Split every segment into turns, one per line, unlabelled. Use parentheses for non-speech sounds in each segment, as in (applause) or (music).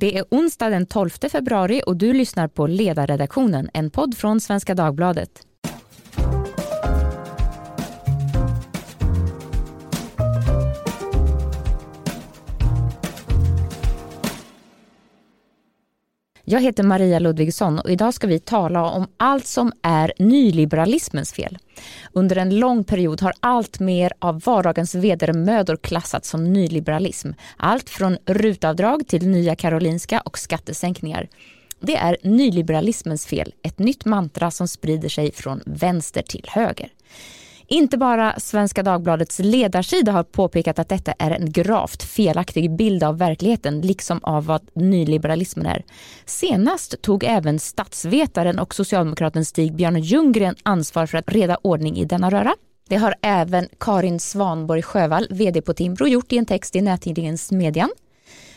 Det är onsdag den 12 februari och du lyssnar på Ledarredaktionen, en podd från Svenska Dagbladet. Jag heter Maria Ludvigsson och idag ska vi tala om allt som är nyliberalismens fel. Under en lång period har allt mer av vardagens vedermödor klassats som nyliberalism. Allt från rutavdrag till Nya Karolinska och skattesänkningar. Det är nyliberalismens fel, ett nytt mantra som sprider sig från vänster till höger. Inte bara Svenska Dagbladets ledarsida har påpekat att detta är en gravt felaktig bild av verkligheten, liksom av vad nyliberalismen är. Senast tog även statsvetaren och socialdemokraten Stig-Björn Ljunggren ansvar för att reda ordning i denna röra. Det har även Karin Svanborg Sjövall, vd på Timbro, gjort i en text i nättidningen Smedjan.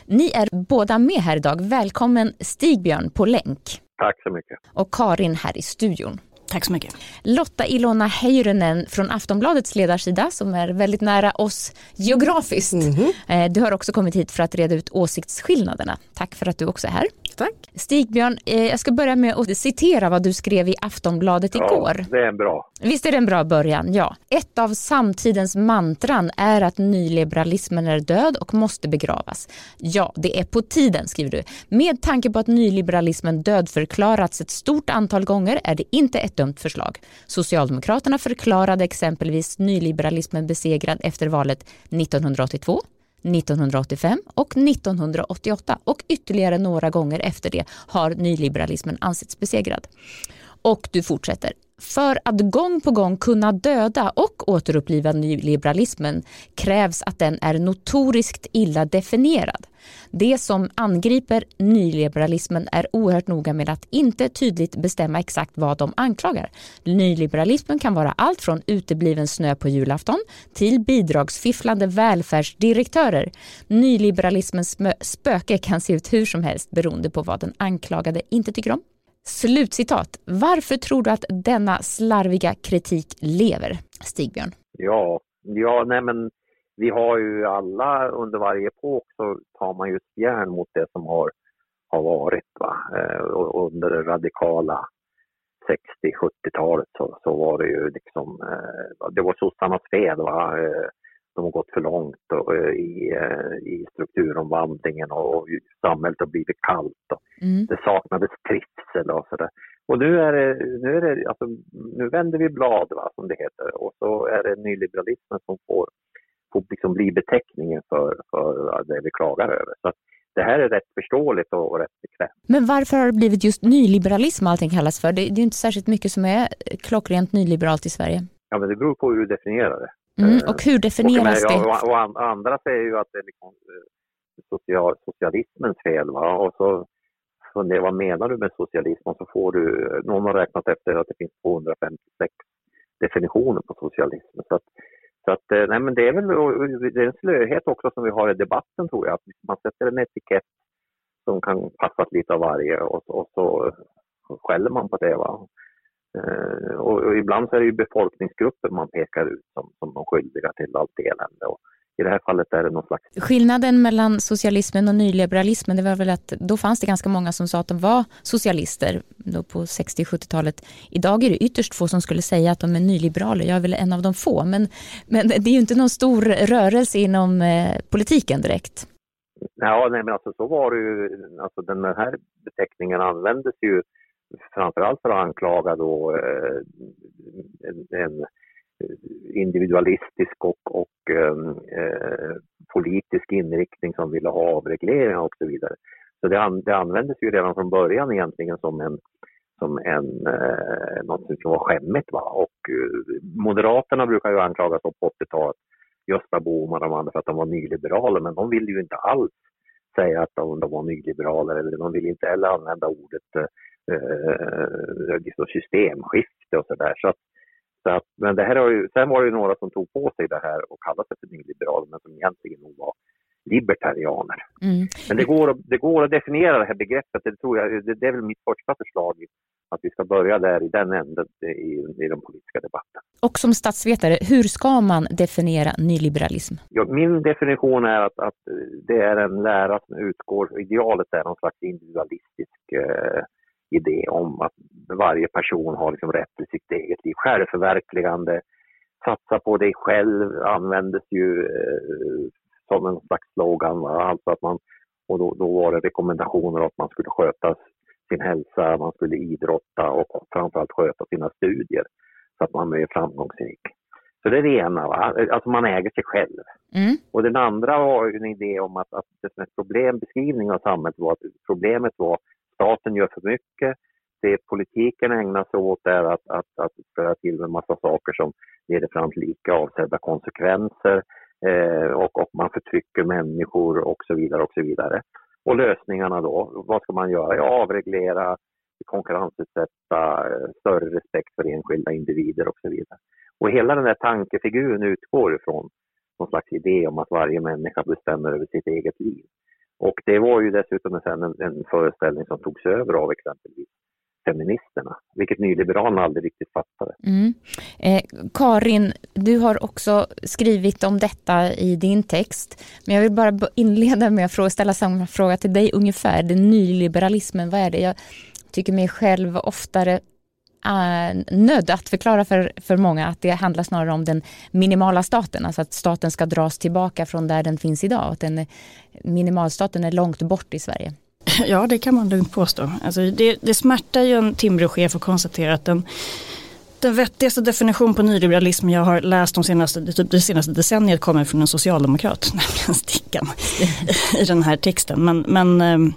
Ni är båda med här idag. Välkommen Stig-Björn på länk.
Tack så mycket.
Och Karin här i studion.
Tack så mycket.
Lotta Ilona Heirynen från Aftonbladets ledarsida som är väldigt nära oss geografiskt. Mm -hmm. Du har också kommit hit för att reda ut åsiktsskillnaderna. Tack för att du också är här.
Tack.
Stigbjörn, eh, jag ska börja med att citera vad du skrev i Aftonbladet
ja,
igår.
det är bra.
Visst är det en bra början? Ja. Ett av samtidens mantran är att nyliberalismen är död och måste begravas. Ja, det är på tiden, skriver du. Med tanke på att nyliberalismen dödförklarats ett stort antal gånger är det inte ett dumt förslag. Socialdemokraterna förklarade exempelvis nyliberalismen besegrad efter valet 1982 1985 och 1988 och ytterligare några gånger efter det har nyliberalismen ansetts besegrad. Och du fortsätter. För att gång på gång kunna döda och återuppliva nyliberalismen krävs att den är notoriskt illa definierad. Det som angriper nyliberalismen är oerhört noga med att inte tydligt bestämma exakt vad de anklagar. Nyliberalismen kan vara allt från utebliven snö på julafton till bidragsfifflande välfärdsdirektörer. Nyliberalismens spöke kan se ut hur som helst beroende på vad den anklagade inte tycker om. Slutcitat. Varför tror du att denna slarviga kritik lever, Stigbjörn?
Ja, ja nej men vi har ju alla under varje epok så tar man ju järn mot det som har, har varit. Va? Eh, under det radikala 60-70-talet så, så var det ju liksom, eh, det var sossarnas fel. Va? Eh, de har gått för långt eh, i, eh, i strukturomvandlingen och, och samhället har blivit kallt. Och mm. Det saknades trivsel och sådär. Och nu är det, nu är det, alltså, nu vänder vi blad va, som det heter och så är det nyliberalismen som får, får liksom bli beteckningen för, för det vi klagar över. Så det här är rätt förståeligt och, och rätt bekvämt.
Men varför har det blivit just nyliberalism allting kallas för? Det, det är inte särskilt mycket som är klockrent nyliberalt i Sverige.
Ja, men det beror på hur du definierar det.
Mm, och hur definieras
och,
det?
Och, och, andra säger ju att det är liksom eh, social, socialismens fel. Va? Och så funderar vad menar du med socialism? Och så får du, någon har räknat efter att det finns 256 definitioner på socialism. Så att, så att, eh, nej men det är väl det är en slöhet också som vi har i debatten tror jag. Att man sätter en etikett som kan passa lite av varje och, och så skäller man på det. Va? Eh, och, och, ibland så är det ju befolkningsgrupper man pekar ut som, som de skyldiga till allt elände. Och I det här fallet är det någon slags...
Skillnaden mellan socialismen och nyliberalismen det var väl att då fanns det ganska många som sa att de var socialister då på 60-70-talet. Idag är det ytterst få som skulle säga att de är nyliberaler. Jag är väl en av de få. Men, men det är ju inte någon stor rörelse inom eh, politiken direkt.
Ja, nej, men alltså så var det ju. Alltså den här beteckningen användes ju framförallt för att anklaga då eh, en, en individualistisk och, och eh, eh politisk inriktning som ville ha avregleringar och så vidare. Så det, an, det användes ju redan från början egentligen som en som en, eh, något som var skämmigt. Va? Och eh, Moderaterna brukar ju anklagas på 80-talet, Gösta Bohman och de andra för att de var nyliberaler, men de ville ju inte alls säga att de, de var nyliberaler eller de ville inte heller använda ordet eh, eh, liksom systemskifte och sådär. Så, så att, men det här har ju, sen var det ju några som tog på sig det här och kallade sig för nyliberaler men som egentligen nog var libertarianer. Mm. Men det går, det går att definiera det här begreppet, det, tror jag, det, det är väl mitt första förslag att vi ska börja där i den änden i, i den politiska debatten.
Och som statsvetare, hur ska man definiera nyliberalism?
Ja, min definition är att, att det är en lära som utgår, idealet är någon slags individualistisk eh, idé om att varje person har liksom rätt till sitt eget liv, självförverkligande, satsa på dig själv användes ju eh, som en slags slogan. Alltså att man, och då, då var det rekommendationer att man skulle sköta sin hälsa, man skulle idrotta och framförallt sköta sina studier så att man blev framgångsrik. Så det är det ena, va? alltså man äger sig själv. Mm. Och den andra var en idé om att, att det som ett problembeskrivning av samhället var att problemet var staten gör för mycket, det politiken ägnar sig åt är att, att, att föra till med massa saker som leder fram till icke avsedda konsekvenser eh, och, och man förtrycker människor och så vidare och så vidare. Och lösningarna då, vad ska man göra? Ja, avreglera, konkurrensutsätta, större respekt för enskilda individer och så vidare. Och hela den här tankefiguren utgår ifrån någon slags idé om att varje människa bestämmer över sitt eget liv. Och det var ju dessutom en, en föreställning som togs över av exempelvis feministerna, vilket nyliberalerna aldrig riktigt fattade. Mm.
Eh, Karin, du har också skrivit om detta i din text, men jag vill bara inleda med att ställa samma fråga till dig ungefär. Den nyliberalismen, vad är det? Jag tycker mig själv oftare Eh, nödd att förklara för, för många att det handlar snarare om den minimala staten, alltså att staten ska dras tillbaka från där den finns idag. Att den, minimalstaten är långt bort i Sverige.
Ja, det kan man lugnt påstå. Alltså det, det smärtar ju en Timbrochef att konstatera att den, den vettigaste definition på nyliberalism jag har läst de senaste, typ det senaste decenniet kommer från en socialdemokrat, (laughs) nämligen Stickan, i den här texten. Men, men ehm,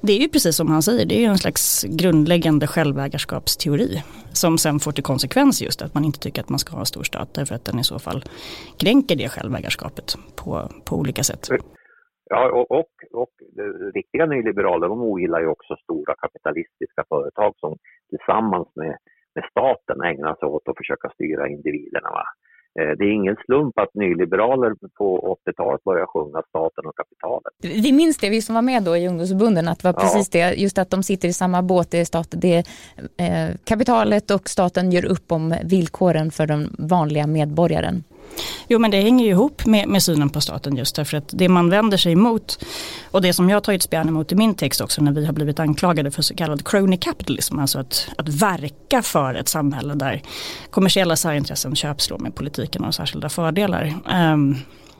det är ju precis som han säger, det är ju en slags grundläggande självägarskapsteori som sen får till konsekvens just att man inte tycker att man ska ha en stor stat därför att den i så fall kränker det självägarskapet på, på olika sätt.
Ja, och, och, och riktiga nyliberaler de ogillar ju också stora kapitalistiska företag som tillsammans med, med staten ägnar sig åt att försöka styra individerna. Va? Eh, det är ingen slump att nyliberaler på 80-talet började sjunga staten och kapitalet.
Vi minns det, vi som var med då i ungdomsförbunden, att det var ja. precis det, just att de sitter i samma båt, det är, stat, det är eh, kapitalet och staten gör upp om villkoren för den vanliga medborgaren.
Jo men det hänger ju ihop med, med synen på staten just därför att det man vänder sig emot och det som jag tagit spjärn emot i min text också när vi har blivit anklagade för så kallad crony capitalism, alltså att, att verka för ett samhälle där kommersiella särintressen köpslår med politiken och särskilda fördelar. Um,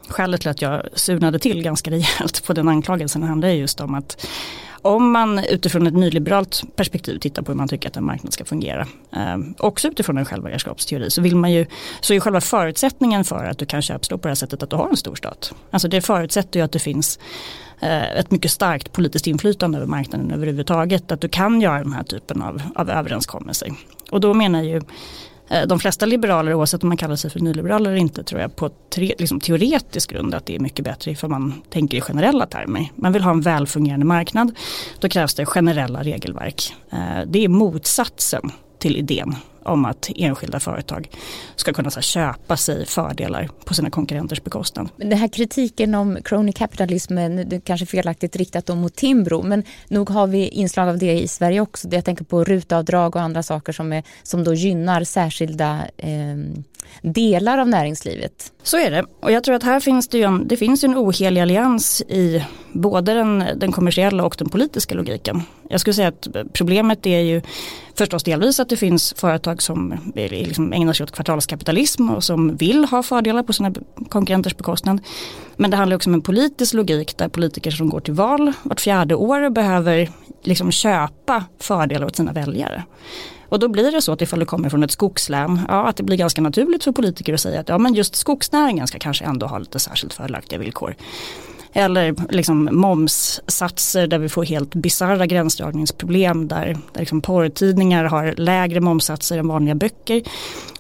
skälet till att jag surnade till ganska rejält på den anklagelsen handlar just om att om man utifrån ett nyliberalt perspektiv tittar på hur man tycker att en marknad ska fungera, eh, också utifrån en självägarskapsteori, så vill man ju, så är själva förutsättningen för att du kan köpslå på det här sättet att du har en stor stat. Alltså det förutsätter ju att det finns eh, ett mycket starkt politiskt inflytande över marknaden överhuvudtaget, att du kan göra den här typen av, av överenskommelser. Och då menar ju Eh, de flesta liberaler, oavsett om man kallar sig för nyliberaler eller inte, tror jag på tre, liksom teoretisk grund att det är mycket bättre ifall man tänker i generella termer. Man vill ha en välfungerande marknad, då krävs det generella regelverk. Eh, det är motsatsen till idén om att enskilda företag ska kunna så här, köpa sig fördelar på sina konkurrenters bekostnad.
Den här kritiken om crony capitalismen, det är kanske felaktigt riktat mot Timbro, men nog har vi inslag av det i Sverige också. Jag tänker på rutavdrag och andra saker som, är, som då gynnar särskilda eh, delar av näringslivet.
Så är det och jag tror att här finns det ju en, det finns en ohelig allians i både den, den kommersiella och den politiska logiken. Jag skulle säga att problemet är ju förstås delvis att det finns företag som liksom ägnar sig åt kvartalskapitalism och som vill ha fördelar på sina konkurrenters bekostnad. Men det handlar också om en politisk logik där politiker som går till val vart fjärde år behöver liksom köpa fördelar åt sina väljare. Och då blir det så att ifall du kommer från ett skogslän, ja att det blir ganska naturligt för politiker att säga att ja men just skogsnäringen ska kanske ändå ha lite särskilt fördelaktiga villkor. Eller liksom momssatser där vi får helt bisarra gränsdragningsproblem där, där liksom porrtidningar har lägre momssatser än vanliga böcker.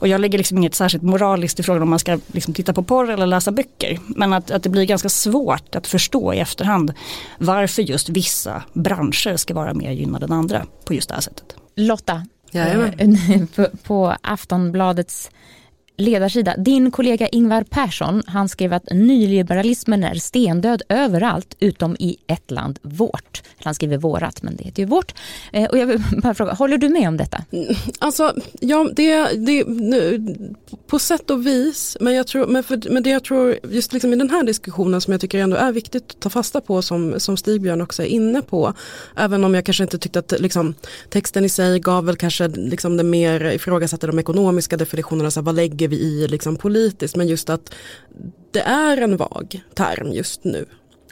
Och jag lägger liksom inget särskilt moraliskt i frågan om man ska liksom titta på porr eller läsa böcker. Men att, att det blir ganska svårt att förstå i efterhand varför just vissa branscher ska vara mer gynnade än andra på just det här sättet.
Lotta, Eh, (laughs) på, på Aftonbladets ledarsida. Din kollega Ingvar Persson han skrev att nyliberalismen är stendöd överallt utom i ett land, vårt. Han skriver vårat, men det heter ju vårt. Eh, och jag vill bara fråga, håller du med om detta?
Mm, alltså, ja, det, det, på sätt och vis, men, jag tror, men, för, men det jag tror just liksom i den här diskussionen som jag tycker ändå är viktigt att ta fasta på som, som Stigbjörn också är inne på, även om jag kanske inte tyckte att liksom, texten i sig gav väl kanske liksom det mer ifrågasatte de ekonomiska definitionerna, så här, vad lägger vi i liksom politiskt, men just att det är en vag term just nu.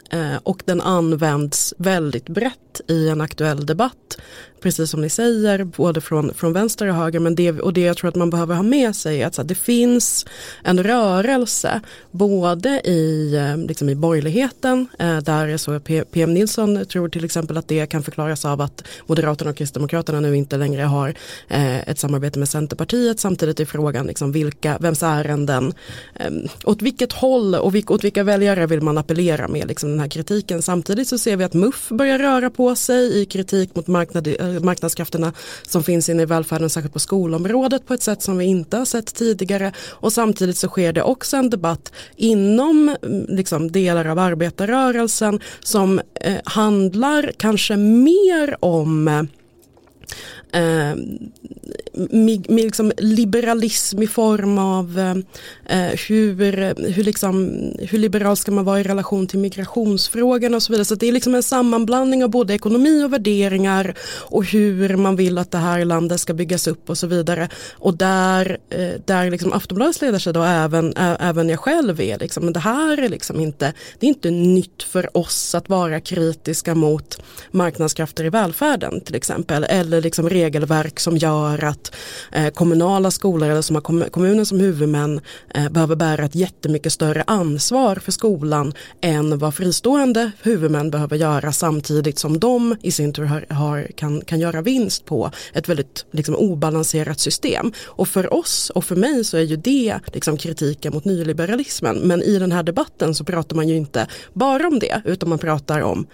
Eh, och den används väldigt brett i en aktuell debatt precis som ni säger, både från, från vänster och höger. Men det, och det jag tror att man behöver ha med sig är att så här, det finns en rörelse både i, eh, liksom i borgerligheten, eh, där så PM Nilsson tror till exempel att det kan förklaras av att Moderaterna och Kristdemokraterna nu inte längre har eh, ett samarbete med Centerpartiet. Samtidigt är frågan liksom vilka, vems ärenden, eh, åt vilket håll och vilk, åt vilka väljare vill man appellera med liksom den här kritiken. Samtidigt så ser vi att MUF börjar röra på sig i kritik mot marknad, eh, marknadskrafterna som finns inne i välfärden, särskilt på skolområdet på ett sätt som vi inte har sett tidigare. Och samtidigt så sker det också en debatt inom mm, liksom, delar av arbetarrörelsen som eh, handlar kanske mer om eh, liksom liberalism i form av eh, eh, hur, hur, liksom, hur liberal ska man vara i relation till migrationsfrågan och så vidare. Så det är liksom en sammanblandning av både ekonomi och värderingar och hur man vill att det här landet ska byggas upp och så vidare. Och där, eh, där liksom Aftonbladets ledarsida och även, ä, även jag själv är, liksom, men det här är liksom inte, det är inte nytt för oss att vara kritiska mot marknadskrafter i välfärden till exempel. Eller liksom regelverk som gör att Eh, kommunala skolor eller som har kommunen som huvudmän eh, behöver bära ett jättemycket större ansvar för skolan än vad fristående huvudmän behöver göra samtidigt som de i sin tur har, har, kan, kan göra vinst på ett väldigt liksom, obalanserat system. Och för oss och för mig så är ju det liksom, kritiken mot nyliberalismen. Men i den här debatten så pratar man ju inte bara om det utan man pratar om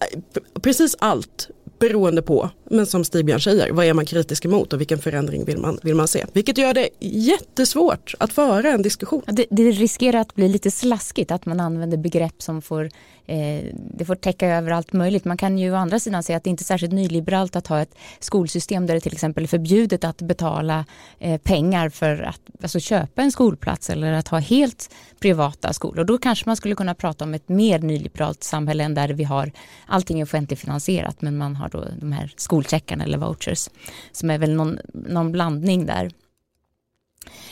eh, precis allt beroende på, men som Stigbjörn säger, vad är man kritisk emot och vilken förändring vill man, vill man se? Vilket gör det jättesvårt att föra en diskussion.
Det, det riskerar att bli lite slaskigt att man använder begrepp som får eh, det får täcka över allt möjligt. Man kan ju å andra sidan säga att det inte är särskilt nyliberalt att ha ett skolsystem där det till exempel är förbjudet att betala eh, pengar för att alltså, köpa en skolplats eller att ha helt privata skolor. Då kanske man skulle kunna prata om ett mer nyliberalt samhälle än där vi har allting offentligt finansierat men man har då de här skolcheckarna eller vouchers som är väl någon, någon blandning där.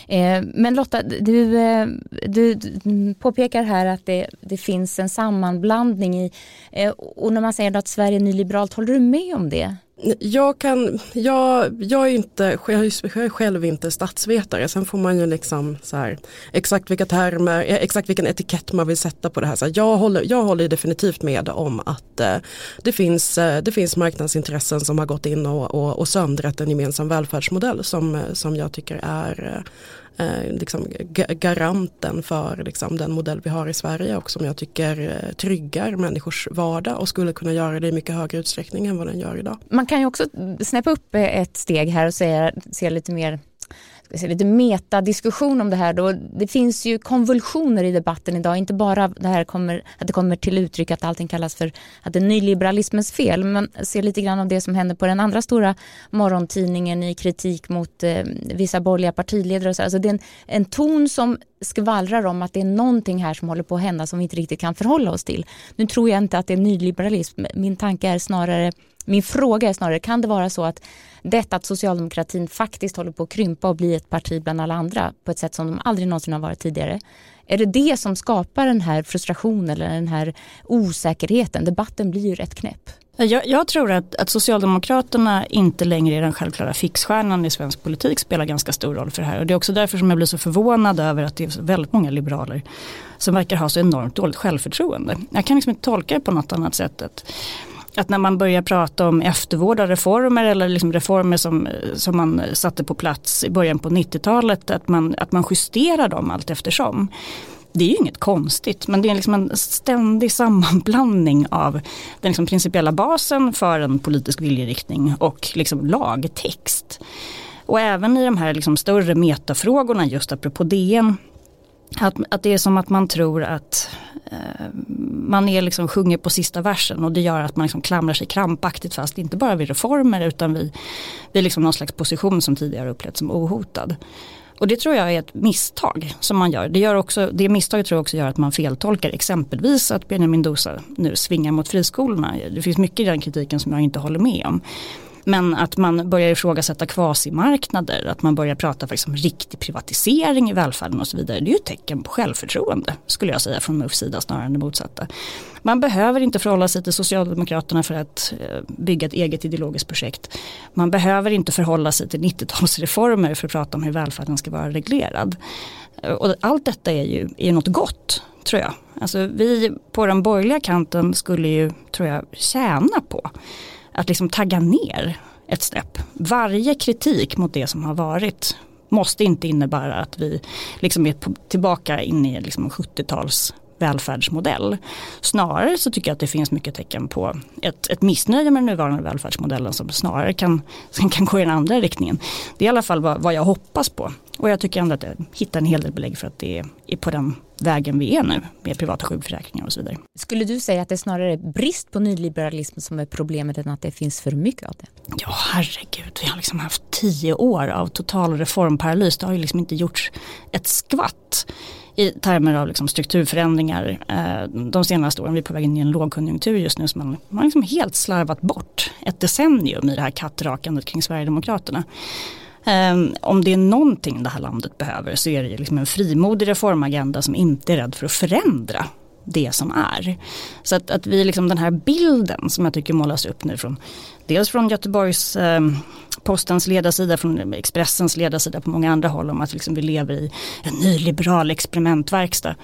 Eh, men Lotta, du, eh, du, du, påpekar här att det, det finns en sammanblandning i, eh, och när man säger att Sverige är nyliberalt, håller du med om det?
Jag, kan, jag, jag, är inte, jag är själv inte statsvetare, sen får man ju liksom så här, exakt vilka termer, eh, exakt vilken etikett man vill sätta på det här. Så här, jag, håller, jag håller definitivt med om att eh, det, finns, eh, det finns marknadsintressen som har gått in och, och, och söndrat en gemensam välfärdsmodell som, eh, som jag tycker är eh, eh, liksom garanten för liksom, den modell vi har i Sverige och som jag tycker eh, tryggar människors vardag och skulle kunna göra det i mycket högre utsträckning än vad den gör idag.
Man kan ju också snäppa upp eh, ett steg här och säga, se lite mer lite metadiskussion om det här då. Det finns ju konvulsioner i debatten idag, inte bara det här kommer, att det kommer till uttryck att allting kallas för att det är nyliberalismens fel, men ser lite grann av det som händer på den andra stora morgontidningen i kritik mot eh, vissa borgerliga partiledare. Och så. Alltså det är en, en ton som skvallrar om att det är någonting här som håller på att hända som vi inte riktigt kan förhålla oss till. Nu tror jag inte att det är nyliberalism, min tanke är snarare min fråga är snarare, kan det vara så att detta att socialdemokratin faktiskt håller på att krympa och bli ett parti bland alla andra på ett sätt som de aldrig någonsin har varit tidigare. Är det det som skapar den här frustrationen eller den här osäkerheten? Debatten blir ju rätt knäpp.
Jag, jag, tror att, att Socialdemokraterna inte längre är den självklara fixstjärnan i svensk politik spelar ganska stor roll för det här. Och det är också därför som jag blir så förvånad över att det är väldigt många liberaler som verkar ha så enormt dåligt självförtroende. Jag kan liksom inte tolka det på något annat sätt. Att när man börjar prata om eftervård av reformer eller liksom reformer som, som man satte på plats i början på 90-talet, att man, att man justerar dem allt eftersom. Det är ju inget konstigt men det är liksom en ständig sammanblandning av den liksom principiella basen för en politisk viljeriktning och liksom lagtext. Och även i de här liksom större metafrågorna just apropå DN att, att det är som att man tror att Eh, man är liksom sjunger på sista versen och det gör att man liksom klamrar sig krampaktigt fast inte bara vid reformer utan vid, vid liksom någon slags position som tidigare upplevts som ohotad. Och det tror jag är ett misstag som man gör. Det, gör också, det misstaget tror jag också gör att man feltolkar exempelvis att Benjamin Dosa nu svingar mot friskolorna. Det finns mycket i den kritiken som jag inte håller med om. Men att man börjar ifrågasätta kvasimarknader, att man börjar prata för liksom riktig privatisering i välfärden och så vidare. Det är ju ett tecken på självförtroende skulle jag säga från MUFs sida snarare än det motsatta. Man behöver inte förhålla sig till Socialdemokraterna för att eh, bygga ett eget ideologiskt projekt. Man behöver inte förhålla sig till 90-talsreformer för att prata om hur välfärden ska vara reglerad. Eh, och allt detta är ju är något gott tror jag. Alltså vi på den borgerliga kanten skulle ju, tror jag, tjäna på att liksom tagga ner ett snäpp. Varje kritik mot det som har varit måste inte innebära att vi liksom är tillbaka in i liksom en 70-tals välfärdsmodell. Snarare så tycker jag att det finns mycket tecken på ett, ett missnöje med den nuvarande välfärdsmodellen som snarare kan, som kan gå i den andra riktningen. Det är i alla fall vad, vad jag hoppas på. Och jag tycker ändå att jag hittar en hel del belägg för att det är på den vägen vi är nu med privata sjukförsäkringar och så vidare.
Skulle du säga att det är snarare brist på nyliberalism som är problemet än att det finns för mycket av det?
Ja herregud, vi har liksom haft tio år av total reformparalys. Det har ju liksom inte gjorts ett skvatt i termer av liksom strukturförändringar eh, de senaste åren. Vi är på väg in i en lågkonjunktur just nu som man, man har liksom helt slarvat bort ett decennium i det här kattrakandet kring Sverigedemokraterna. Um, om det är någonting det här landet behöver så är det liksom en frimodig reformagenda som inte är rädd för att förändra det som är. Så att, att vi liksom den här bilden som jag tycker målas upp nu från dels från Göteborgs eh, Postens ledarsida, från Expressens ledarsida på många andra håll om att liksom vi lever i en nyliberal experimentverkstad.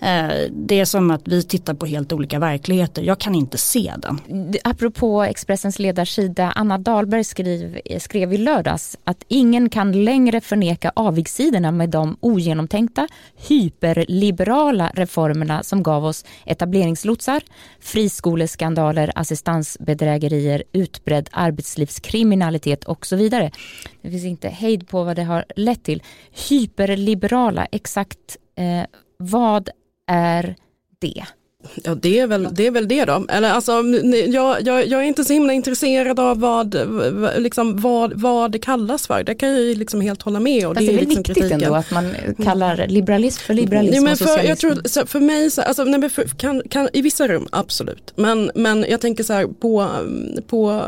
Eh, det är som att vi tittar på helt olika verkligheter. Jag kan inte se den.
Apropå Expressens ledarsida, Anna Dahlberg skrev, eh, skrev i lördags att ingen kan längre förneka avigsidorna med de ogenomtänkta, hyperliberala reformerna som gav oss etableringslotsar, friskoleskandaler, assistansbedrägerier, utbredd arbetslivskriminalitet och så vidare. Det finns inte hejd på vad det har lett till. Hyperliberala, exakt eh, vad är det?
Ja det är väl det, är väl det då. Eller alltså, jag, jag, jag är inte så himla intresserad av vad, liksom, vad, vad det kallas för. Det kan jag ju liksom helt hålla med. Och
det,
det
är,
liksom
viktigt kritiken. ändå att man kallar liberalism för liberalism
ja, men
och
för, jag tror, för mig, så, alltså, nej, för, kan, kan, i vissa rum absolut. Men, men jag tänker så här på, på,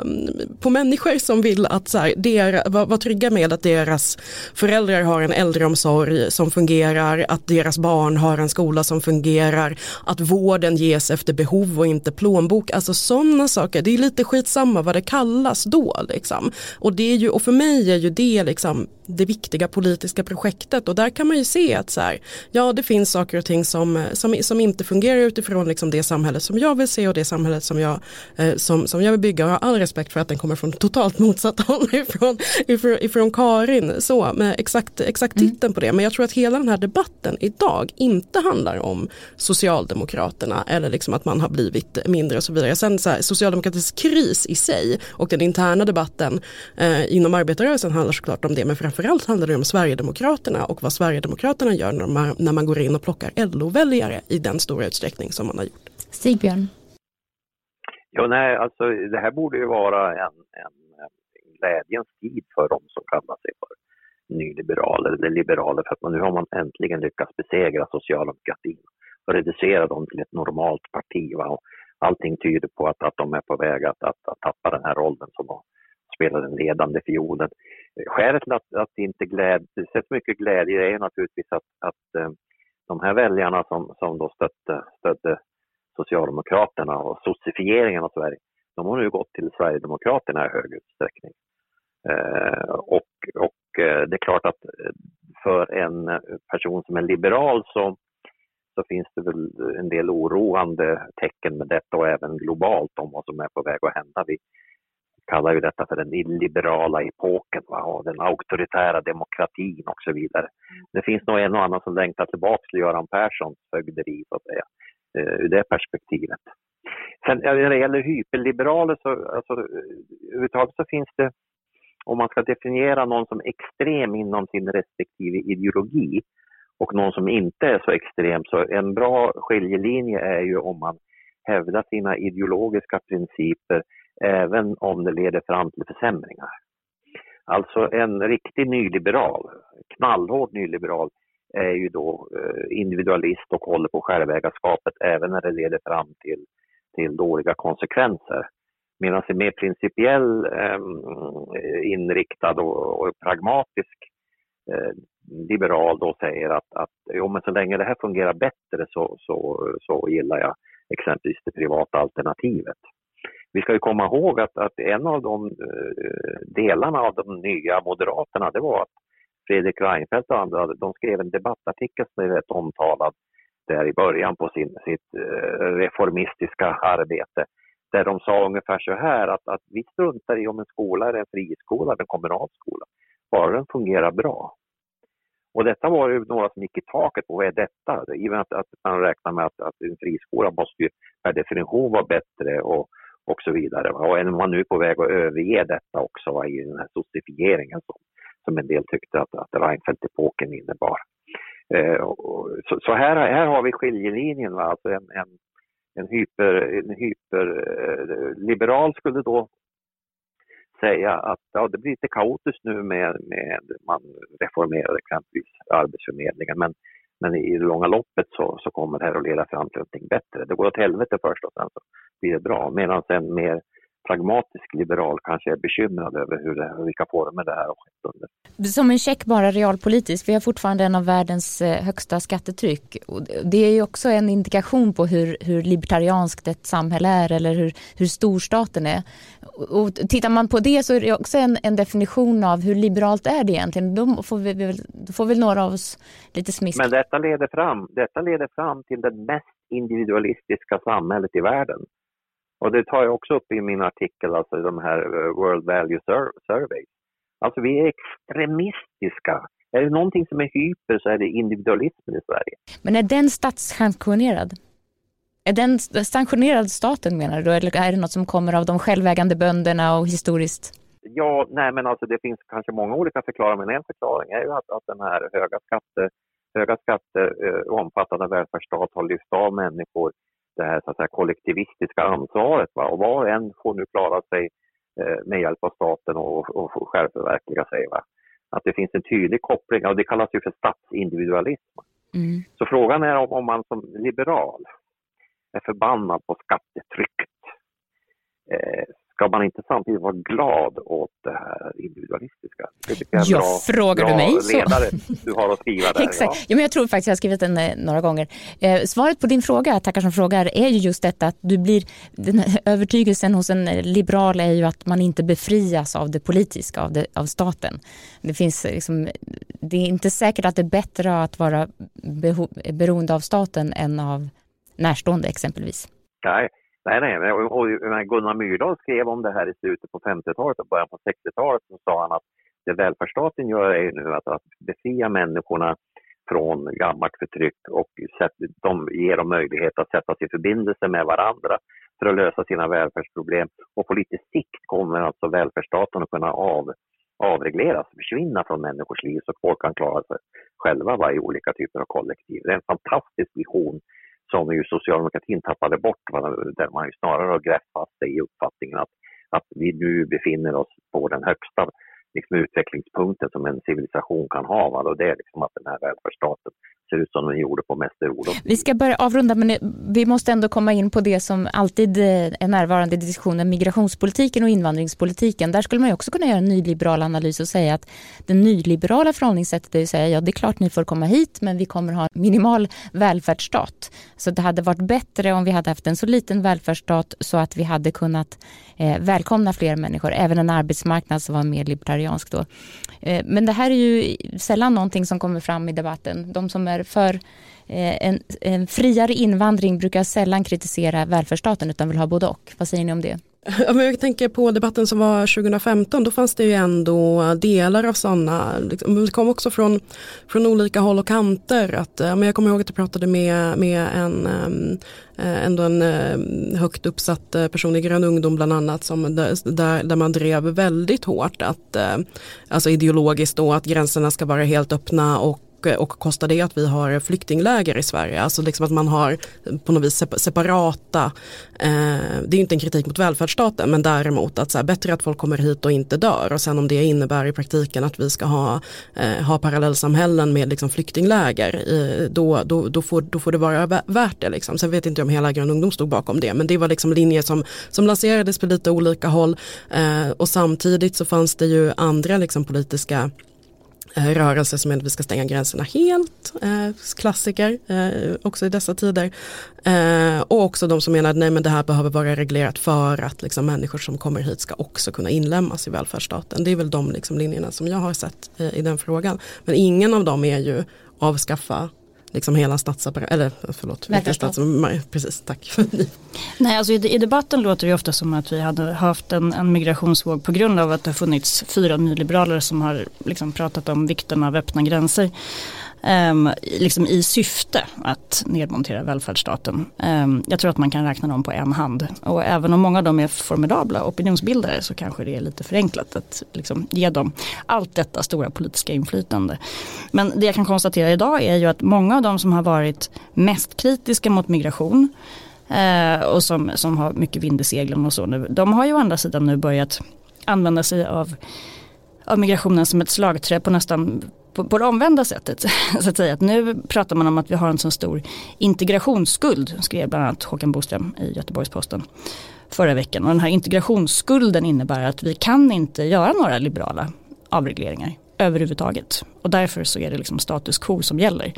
på människor som vill att så här, der, vara var trygga med att deras föräldrar har en äldreomsorg som fungerar, att deras barn har en skola som fungerar, att vården vården ges efter behov och inte plånbok. Alltså sådana saker, det är lite skitsamma vad det kallas då. Liksom. Och, det är ju, och för mig är ju det liksom det viktiga politiska projektet och där kan man ju se att så här, ja det finns saker och ting som, som, som inte fungerar utifrån liksom det samhället som jag vill se och det samhället som jag, eh, som, som jag vill bygga och har all respekt för att den kommer från totalt (laughs) motsatt håll ifrån, ifrån, ifrån Karin. Så, med exakt, exakt mm. titeln på det. Men jag tror att hela den här debatten idag inte handlar om Socialdemokraterna eller liksom att man har blivit mindre och så vidare. Sen så här, socialdemokratisk kris i sig och den interna debatten eh, inom arbetarrörelsen handlar såklart om det men framför framförallt handlar det om Sverigedemokraterna och vad Sverigedemokraterna gör när man, när man går in och plockar LO-väljare i den stora utsträckning som man har gjort.
Stigbjörn?
Ja, nej, alltså det här borde ju vara en, en, en glädjens tid för dem som kallar sig för nyliberaler eller liberaler för att man, nu har man äntligen lyckats besegra socialdemokratin och reducera dem till ett normalt parti. Va? Och allting tyder på att, att de är på väg att, att, att tappa den här rollen som de spelar den ledande fiolen. Skälet till att, att det inte gläd, det sätts mycket glädje är naturligtvis att, att eh, de här väljarna som, som då stötte, stödde Socialdemokraterna och sossifieringen av Sverige, de har nu gått till Sverigedemokraterna i hög utsträckning. Eh, och, och eh, det är klart att eh, för en person som är liberal så, så finns det väl en del oroande tecken med detta och även globalt om vad som är på väg att hända. Vi, kallar ju detta för den illiberala epoken va? och den auktoritära demokratin och så vidare. Det finns nog en och annan som längtar tillbaka till Göran Perssons fögderi så att säga, eh, ur det perspektivet. Sen när det gäller hyperliberaler så, alltså, överhuvudtaget så finns det om man ska definiera någon som extrem inom sin respektive ideologi och någon som inte är så extrem, så en bra skiljelinje är ju om man hävdar sina ideologiska principer även om det leder fram till försämringar. Alltså en riktig nyliberal, knallhård nyliberal, är ju då eh, individualist och håller på självägarskapet även när det leder fram till, till dåliga konsekvenser. Medan en mer principiell eh, inriktad och, och pragmatisk eh, liberal då säger att, att jo, men så länge det här fungerar bättre så, så, så gillar jag exempelvis det privata alternativet. Vi ska ju komma ihåg att, att en av de eh, delarna av de nya Moderaterna det var att Fredrik Reinfeldt och andra de skrev en debattartikel som är rätt omtalad där i början på sin, sitt eh, reformistiska arbete där de sa ungefär så här att, att vi struntar i om en skola är en friskola eller en kommunal skola, bara den fungerar bra. Och detta var ju några som gick i taket på vad är detta? I och med att, att man räknar med att, att en friskola måste ju per definition vara bättre och, och så vidare. Och är man nu på väg att överge detta också va, i den här sossifieringen som, som en del tyckte att, att Reinfeldt-epoken innebar. Eh, och, så, så här, här har vi skiljelinjen, va? Alltså en, en, en hyper, hyperliberal eh, skulle då säga att ja, det blir lite kaotiskt nu med, med man reformerar exempelvis Arbetsförmedlingen men, men i det långa loppet så, så kommer det här att leda fram till någonting bättre. Det går åt helvete först och sen så blir det bra. Medan sen mer pragmatisk liberal kanske är bekymrad över hur det, vilka former det här har skett under.
Som en check bara realpolitiskt, vi har fortfarande en av världens eh, högsta skattetryck. Det är ju också en indikation på hur, hur libertarianskt ett samhälle är eller hur, hur stor staten är. Och tittar man på det så är det också en, en definition av hur liberalt är det egentligen. Då får, vi, då får väl några av oss lite smisk.
Men detta leder fram, detta leder fram till det mest individualistiska samhället i världen. Och det tar jag också upp i min artikel, alltså de här eh, World Value Survey. Alltså vi är extremistiska. Är det någonting som är hyper så är det individualismen i Sverige.
Men är den statssanktionerad? Är den sanktionerad staten menar du eller är det något som kommer av de självägande bönderna och historiskt?
Ja, nej men alltså det finns kanske många olika förklaringar men en förklaring är ju att, att den här höga skatter, höga skatter eh, omfattande välfärdsstat har lyft av människor det här så att säga, kollektivistiska ansvaret. Va? Och var och en får nu klara sig eh, med hjälp av staten och, och självförverkliga sig. Va? Att det finns en tydlig koppling, och det kallas ju för statsindividualism. Mm. Så frågan är om, om man som liberal är förbannad på skattetrycket. Eh, ska man inte samtidigt vara glad åt det här individualistiska? Det
jag ja, bra, frågar bra du mig
ledare du har att skriva där. (laughs)
Exakt. Ja. ja. men jag tror faktiskt jag har skrivit den eh, några gånger. Eh, svaret på din fråga, tackar som frågar, är ju just detta att du blir, den övertygelsen hos en liberal är ju att man inte befrias av det politiska, av, det, av staten. Det, finns liksom, det är inte säkert att det är bättre att vara beho, beroende av staten än av närstående exempelvis.
Nej, Nej, nej, och, och Gunnar Myrdal skrev om det här i slutet på 50-talet och början på 60-talet så sa han att det välfärdsstaten gör är nu att, att befria människorna från gammalt förtryck och sätt, de ger dem möjlighet att sätta sig i förbindelse med varandra för att lösa sina välfärdsproblem. Och på lite sikt kommer alltså välfärdsstaten att kunna av, avregleras, försvinna från människors liv så att folk kan klara sig själva i olika typer av kollektiv. Det är en fantastisk vision som ju socialdemokratin tappade bort, där man ju snarare har grävt fast sig i uppfattningen att, att vi nu befinner oss på den högsta liksom, utvecklingspunkten som en civilisation kan ha. Va? Och det är liksom att den här välfärdsstaten ser ut som den gjorde på Mäster Olof.
Vi ska börja avrunda men vi måste ändå komma in på det som alltid eh, är närvarande i diskussionen, migrationspolitiken och invandringspolitiken. Där skulle man ju också kunna göra en nyliberal analys och säga att det nyliberala förhållningssättet är att säga ja det är klart ni får komma hit men vi kommer ha en minimal välfärdsstat. Så det hade varit bättre om vi hade haft en så liten välfärdsstat så att vi hade kunnat eh, välkomna fler människor, även en arbetsmarknad som var mer libertariansk då. Eh, men det här är ju sällan någonting som kommer fram i debatten. De som är för eh, en, en friare invandring brukar sällan kritisera välfärdsstaten utan vill ha både och. Vad säger ni om det?
jag tänker på debatten som var 2015, då fanns det ju ändå delar av sådana, liksom, det kom också från, från olika håll och kanter. Att, eh, men jag kommer ihåg att jag pratade med, med en, ehm, eh, ändå en eh, högt uppsatt person i Grön ungdom bland annat, som, där, där man drev väldigt hårt att, alltså ideologiskt då, att gränserna ska vara helt öppna och och kostar det att vi har flyktingläger i Sverige. Alltså liksom att man har på något vis separata, eh, det är inte en kritik mot välfärdsstaten men däremot att så här, bättre att folk kommer hit och inte dör och sen om det innebär i praktiken att vi ska ha, eh, ha parallellsamhällen med liksom flyktingläger eh, då, då, då, får, då får det vara värt det. Liksom. Sen vet inte jag om hela Grön ungdom stod bakom det men det var liksom linjer som, som lanserades på lite olika håll eh, och samtidigt så fanns det ju andra liksom politiska rörelser rörelse som är att vi ska stänga gränserna helt, eh, klassiker eh, också i dessa tider. Eh, och också de som menar att nej men det här behöver vara reglerat för att liksom, människor som kommer hit ska också kunna inlämnas i välfärdsstaten. Det är väl de liksom, linjerna som jag har sett eh, i den frågan. Men ingen av dem är ju avskaffa liksom hela statsapparaten, eller förlåt, statsapparaten, precis, tack. (laughs)
Nej, alltså i, i, debatten låter det ofta som att vi hade haft en, en migrationsvåg på grund av att det har funnits fyra nyliberaler som har liksom pratat om vikten av öppna gränser um, liksom i syfte att nedmontera välfärdsstaten. Um, jag tror att man kan räkna dem på en hand. Och även om många av dem är formidabla opinionsbildare så kanske det är lite förenklat att liksom ge dem allt detta stora politiska inflytande. Men det jag kan konstatera idag är ju att många av de som har varit mest kritiska mot migration uh, och som, som har mycket vind i seglen och så nu, de har ju å andra sidan nu börjat använda sig av av migrationen som ett slagträ på nästan på, på det omvända sättet. (laughs) Så att säga. Att nu pratar man om att vi har en så stor integrationsskuld, skrev bland annat Håkan Boström i Göteborgs-Posten förra veckan. Och den här integrationsskulden innebär att vi kan inte göra några liberala avregleringar överhuvudtaget. Och därför så är det liksom status quo som gäller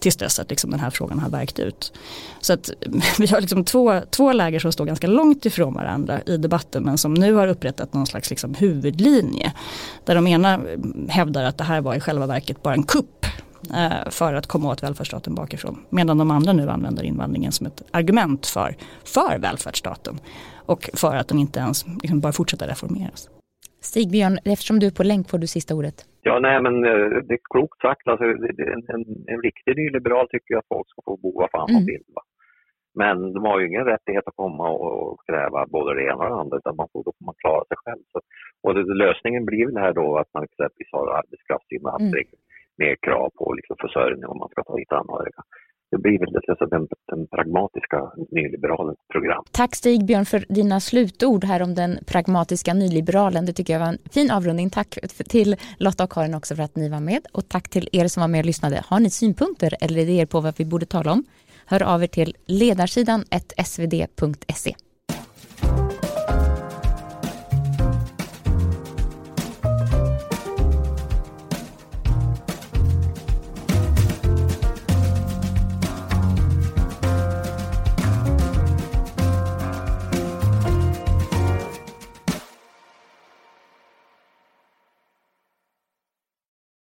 tills dess att liksom den här frågan har verkt ut. Så att (laughs) vi har liksom två, två läger som står ganska långt ifrån varandra i debatten men som nu har upprättat någon slags liksom huvudlinje. Där de ena hävdar att det här var i själva verket bara en kupp eh, för att komma åt välfärdsstaten bakifrån. Medan de andra nu använder invandringen som ett argument för, för välfärdsstaten och för att den inte ens liksom bara fortsätter reformeras.
Stig-Björn, eftersom du är på länk får du sista ordet.
Ja, nej men eh, det är klokt sagt. Alltså, en, en, en riktig nyliberal tycker att folk ska få bo var fan de mm. vill. Va? Men de har ju ingen rättighet att komma och kräva både det ena och det andra utan man får, då får man klara sig själv. Så, och det, lösningen blir väl här då att man exempelvis har arbetskraftsinvandring mm. med krav på liksom försörjning om man ska ta hit anhöriga det blir väl alltså den, den pragmatiska nyliberalens program.
Tack Stig Björn för dina slutord här om den pragmatiska nyliberalen. Det tycker jag var en fin avrundning. Tack till Lotta och Karin också för att ni var med och tack till er som var med och lyssnade. Har ni synpunkter eller idéer på vad vi borde tala om? Hör av er till ledarsidan svd.se.